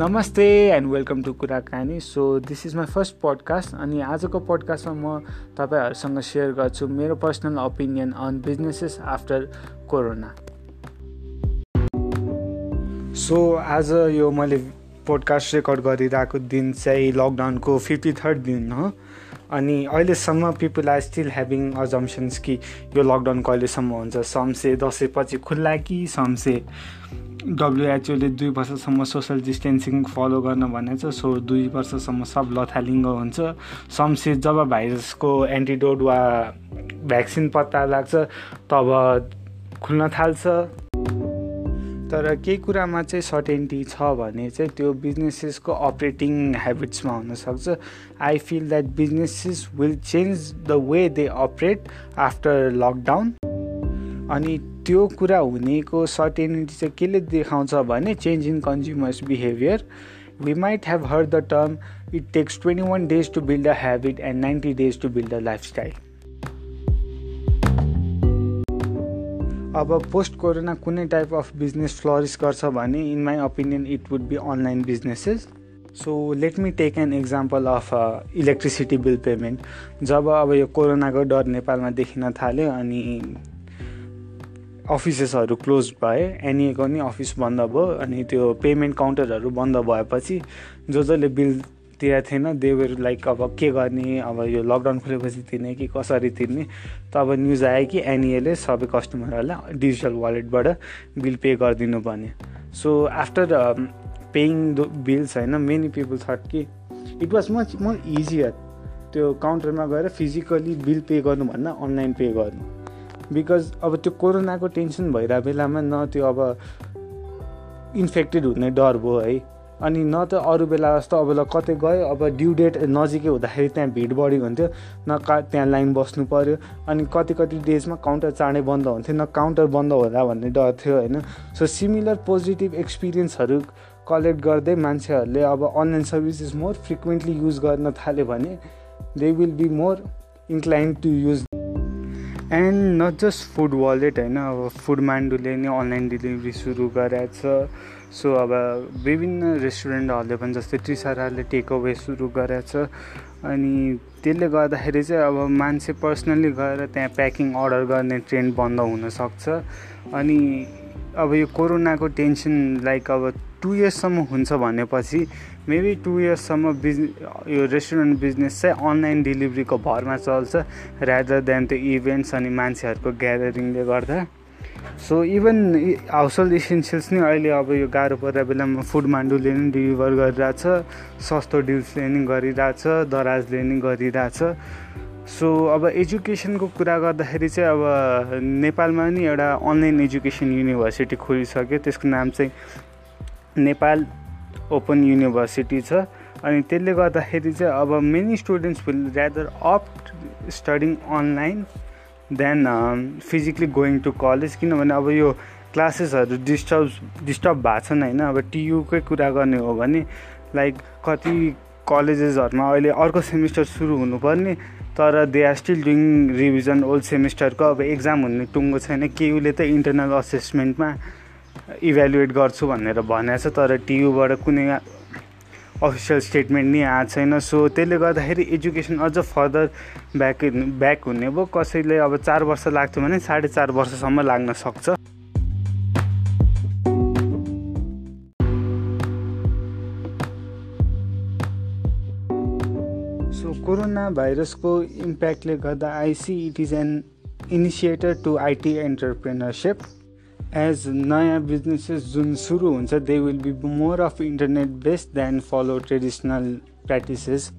नमस्ते and welcome to कुराकानी so this is my first podcast अनि आजको पडकास्टमा म तपाईँहरूसँग सेयर गर्छु मेरो personal opinion on businesses after corona so आज यो मैले पोडकास्ट रेकर्ड गरिरहेको दिन चाहिँ लकडाउनको फिफ्टी थर्ड दिन हो। अनि अहिलेसम्म people are still having assumptions कि यो लकडाउन कहिलेसम्म हुन्छ। समसे दसैँपछि खुल्ला कि समसे डब्लुएचओले दुई वर्षसम्म सोसियल डिस्टेन्सिङ फलो गर्न भनेको छ सो दुई वर्षसम्म सब लथालिङ्ग हुन्छ। समसे जब भाइरसको एन्टिडोट वा भ्याक्सिन पत्ता लाग्छ तब खुल्न थाल्छ। तर केही कुरामा चाहिँ सर्टेन्टी छ भने चाहिँ त्यो बिजनेसेसको अपरेटिङ हेबिट्समा हुनसक्छ। I feel that businesses will change the way they operate after lockdown अनि त्यो कुरा हुनेको सर्टेनिटी चाहिँ केले देखाउँछ भने change in consumers behaviour we might have heard the term it takes twenty one days to build a habit and ninety days to build a lifestyle अब post corona कुनै टाइप अफ बिजनेस फ्लरिस गर्छ भने in my opinion it would be online businesses so let me take an example of electricity bill payment जब अब यो कोरोनाको डर नेपालमा देखिन थाल्यो अनि अफिसेसहरू क्लोज भए एनइएको नि अफिस बन्द भयो अनि त्यो पेमेन्ट काउन्टरहरू बन्द भएपछि जो जसले बिल तिरेको थिएन देवर लाइक अब के गर्ने? अब यो लकडाउन खुलेपछि तिर्ने कि कसरी तिर्ने? त अब न्युज आयो कि एनइएले सबै कस्टमरहरूलाई डिजिटल वालेटबाट बिल पे गरिदिनु पर्ने सो आफ्टर पेइङ बिल्स होइन मेनी पिपल थट कि it was much more easier त्यो काउन्टरमा गएर फिजिकली बिल पे गर्नुभन्दा अनलाइन पे गर्नु। बिकज अब त्यो कोरोनाको टेन्सन भइरहेको बेलामा न त्यो अब इन्फेक्टेड हुने डर भयो है। अनि न त अरू बेला जस्तो अब ल कतै गयो अब ड्यु डेट नजिकै हुँदाखेरि त्यहाँ भिड बढी हुन्थ्यो न का त्यहाँ लाइन बस्नु पऱ्यो अनि कति कति डेजमा काउन्टर चाँडै बन्द हुन्थ्यो न काउन्टर बन्द होला भन्ने डर थियो होइन। सो सिमिलर पोजिटिभ एक्सपिरियन्सहरू कलेक्ट गर्दै मान्छेहरूले अब online services more frequently use गर्न थाल्यो भने they will be more incline to use and not just food wallet होइन अब फुड मान्डुले नै अनलाइन डेलिभरी सुरु गरेको छ। सो अब विभिन्न रेस्टुरेन्टहरूले पनि जस्तै ट्रिसाराले टेक अवे सुरु गरेको छ। अनि त्यसले गर्दाखेरि चाहिँ अब मान्छे पर्सनल्ली गएर त्यहाँ प्याकिङ अर्डर गर्ने ट्रेन्ड बन्द हुनसक्छ अनि अब यो कोरोनाको टेन्सन लाइक अब टु इयर्ससम्म हुन्छ भनेपछि मेबी टु इयर्ससम्म बिजने यो रेस्टुरेन्ट बिजनेस चाहिँ अनलाइन डेलिभरीको भरमा चल्छ रादर देन त्यो इभेन्ट्स अनि मान्छेहरूको ग्यादरिङले गर्दा। So even household essentials नै अहिले अब यो गाह्रो परेर बेलामा फुड मान्डुले नि डेलिभर गरिरहेछ सस्तो डिल्सले नि गरिरहेछ दराजले नि गरिरहेछ। सो अब एजुकेसनको कुरा गर्दाखेरि चाहिँ अब नेपालमा नि एउटा अनलाइन एजुकेसन युनिभर्सिटी खोलिसक्यो। त्यसको नाम चाहिँ नेपाल ओपन युनिभर्सिटी छ। अनि त्यसले गर्दाखेरि चाहिँ अब many students will rather opt studying online than physically going to college. किनभने अब यो क्लासेसहरू डिस्टर्ब डिस्टर्ब भएको छन् होइन। अब टियुकै कुरा गर्ने हो भने लाइक कति कलेजेसहरूमा अहिले अर्को सेमिस्टर सुरु हुनुपर्ने। तर they are still doing revision old सेमिस्टरको अब एक्जाम हुने टुङ्गो छैन। केयुले त इन्टरनल असेसमेन्टमा इभ्यालुएट गर्छु भनेर भनेको छ तर टियुबाट कुनै अफिसियल स्टेटमेन्ट नि आएको छैन। सो त्यसले गर्दाखेरि एजुकेसन अझ फर्दर ब्याक ब्याक हुने भयो। कसैले अब चार वर्ष लाग्थ्यो भने साढे चार वर्षसम्म लाग्न सक्छ। सो कोरोना भाइरसको इम्प्याक्टले गर्दा I see it is an initiator to IT entrepreneurship as नयाँ बिजनेसेस जुन सुरु हुन्छ they will be more of internet based than follow traditional practices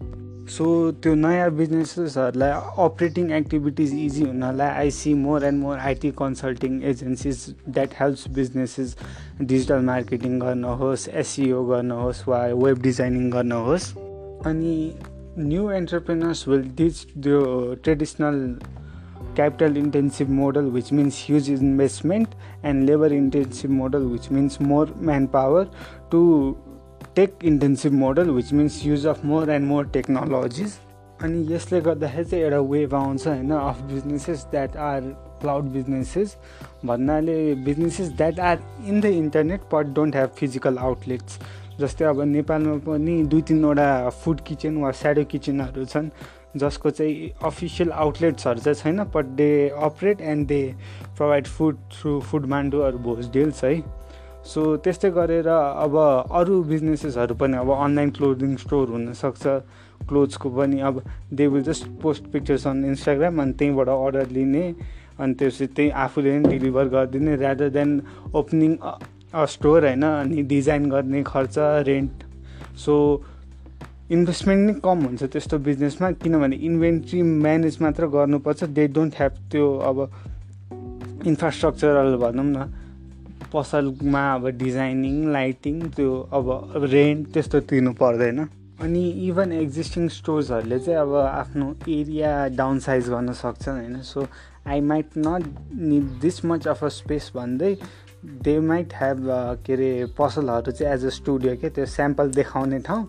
so त्यो नयाँ बिजनेसेसहरूलाई अपरेटिङ एक्टिभिटिज इजी हुनलाई I see more and more IT consulting agencies that helps businesses digital marketing गर्न होस् एसिओ गर्न होस् वा वेब डिजाइनिङ गर्न होस् अनि न्यू एन्टरप्रेनर्स विल डिच त्यो traditional capital intensive model which means huge investment and labor intensive model which means more manpower to tech intensive model which means use of more and more technologies अनि यसले गर्दाखेरि चाहिँ एउटा wave आउँछ होइन of businesses that are cloud businesses भन्नाले businesses that are in the internet but don't have physical outlets जस्तै अब नेपालमा पनि दुई तिनवटा फुड किचन वा स्याडो किचनहरू छन् जसको चाहिँ अफिसियल आउटलेट्सहरू चाहिँ छैन but they operate and they provide food through food मान्डुहरू Bhoj deals है। सो त्यस्तै गरेर अब अरू बिजनेसेसहरू पनि अब अनलाइन क्लोदिङ स्टोर हुनसक्छ क्लोथ्सको पनि अब they will just post pictures on Instagram अनि त्यहीँबाट अर्डर लिने अनि त्यसपछि त्यही आफूले नै डेलिभर गरिदिने रादर देन ओपनिङ स्टोर होइन अनि डिजाइन गर्ने खर्च रेन्ट। सो इन्भेस्टमेन्ट नै कम हुन्छ त्यस्तो बिजनेसमा किनभने इन्भेन्ट्री म्यानेज मात्र गर्नुपर्छ। दे डोन्ट ह्याभ त्यो अब इन्फ्रास्ट्रक्चरल भनौँ न पसलमा अब डिजाइनिङ लाइटिङ त्यो अब रेन्ट त्यस्तो तिर्नु पर्दैन। अनि इभन एक्जिस्टिङ स्टोर्सहरूले चाहिँ अब आफ्नो एरिया डाउन साइज गर्न सक्छन् होइन। So I might not need this much of a space भन्दै दे माइट हेभ के अरे पसलहरू चाहिँ एज अ स्टुडियो के त्यो स्याम्पल देखाउने ठाउँ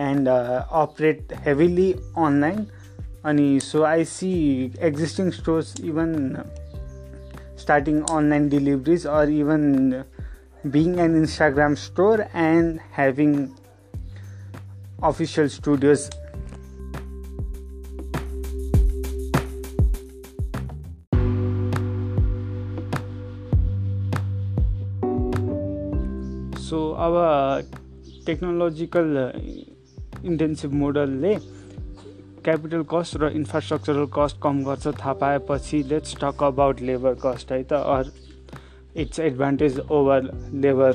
एन्ड अपरेट हेभिली अनलाइन अनि so I see existing stores even starting online deliveries or even being an Instagram store and having official studios studios so our technological intensive मोडलले capital cost र infrastructural cost कम गर्छ थाहा पाएपछि let's talk about labour cost है त? Or it's advantage over labour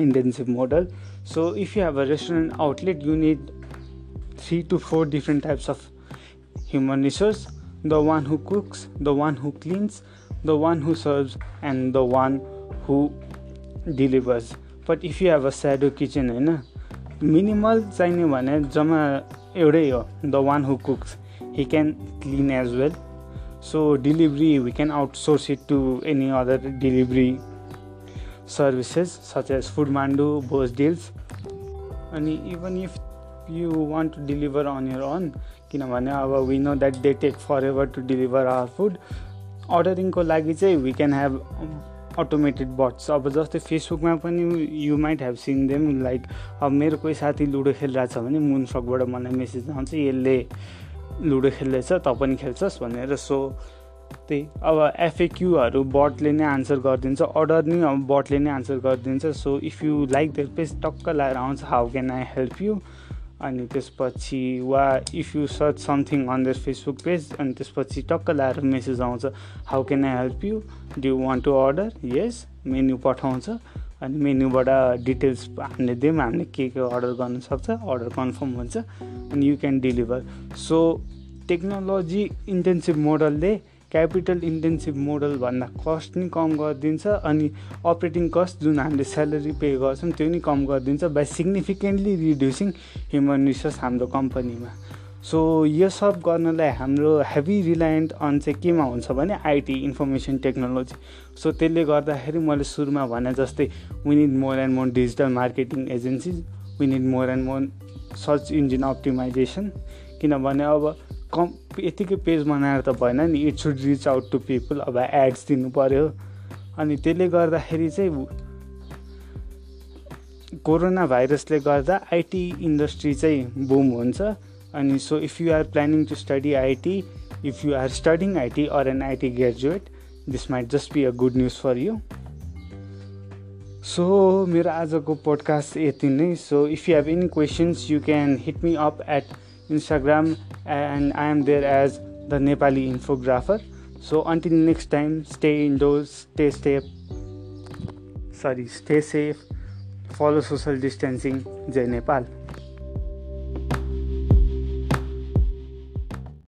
intensive model so if you have a restaurant outlet you need three to four different types of human resource. The one who cooks, the one who cleans, the one who serves, and the one who delivers. But if you have a shadow kitchen, होइन minimal चाहिने भने जम्मा एउटै हो the one who cooks he can clean as well so delivery we can outsource it to any other delivery services such as Foodmandu Bhoj Deals अनि even if you want to deliver on your own किनभने अब we know that they take forever to deliver our food अर्डरिङको लागि चाहिँ we can have automated bots अब जस्तै फेसबुकमा पनि you might have seen them like अब मेरो कोही साथी लुडो खेलिरहेको छ भने मुनसकबाट मलाई मेसेज आउँछ यसले लुडो खेल्दैछ त पनि खेल्छस् भनेर। सो त्यही। अब एफएक्युहरू बटले नै आन्सर गरिदिन्छ। अर्डर नै अब बटले नै आन्सर गरिदिन्छ। So if you like that page टक्क लगाएर आउँछ। How can I help you अनि त्यसपछि वा if you search something on the Facebook page अनि त्यसपछि टक्क ल्याएर मेसेज आउँछ how can I help you do want to order yes menu पठाउँछ। अनि मेन्युबाट डिटेल्स हामीले दियौँ हामीले के के अर्डर गर्न सक्छ अर्डर कन्फर्म हुन्छ अनि you can deliver so technology intensive मोडलले capital intensive मोडलभन्दा कस्ट नि कम गरिदिन्छ अनि अपरेटिङ कस्ट जुन हामीले स्यालेरी पे गर्छौँ त्यो नि कम गरिदिन्छ by significantly reducing human resource हाम्रो कम्पनीमा। सो यो सब गर्नलाई हाम्रो हेभी रिलायन्ट अन चाहिँ केमा हुन्छ भने आइटी इन्फर्मेसन टेक्नोलोजी सो त्यसले गर्दाखेरि मैले सुरुमा भने जस्तै we need more and more digital marketing agencies we need more and more search engine optimisation किनभने अब कम यतिकै पेज बनाएर त भएन नि it should reach out to people अब एड्स दिनु पऱ्यो अनि त्यसले गर्दाखेरि चाहिँ कोरोना भाइरसले गर्दा आइटी इन्डस्ट्री चाहिँ बुम हुन्छ। अनि so if you are planning to study IT if you are studying IT or an IT graduate this might just be a good news for you so मेरो आजको podcast यति नै। So if you have any questions you can hit me up at Instagram, and I am there as the Nepali infographer. So until next time, stay indoors, stay safe. Sorry, stay safe. Follow social distancing. Jai Nepal.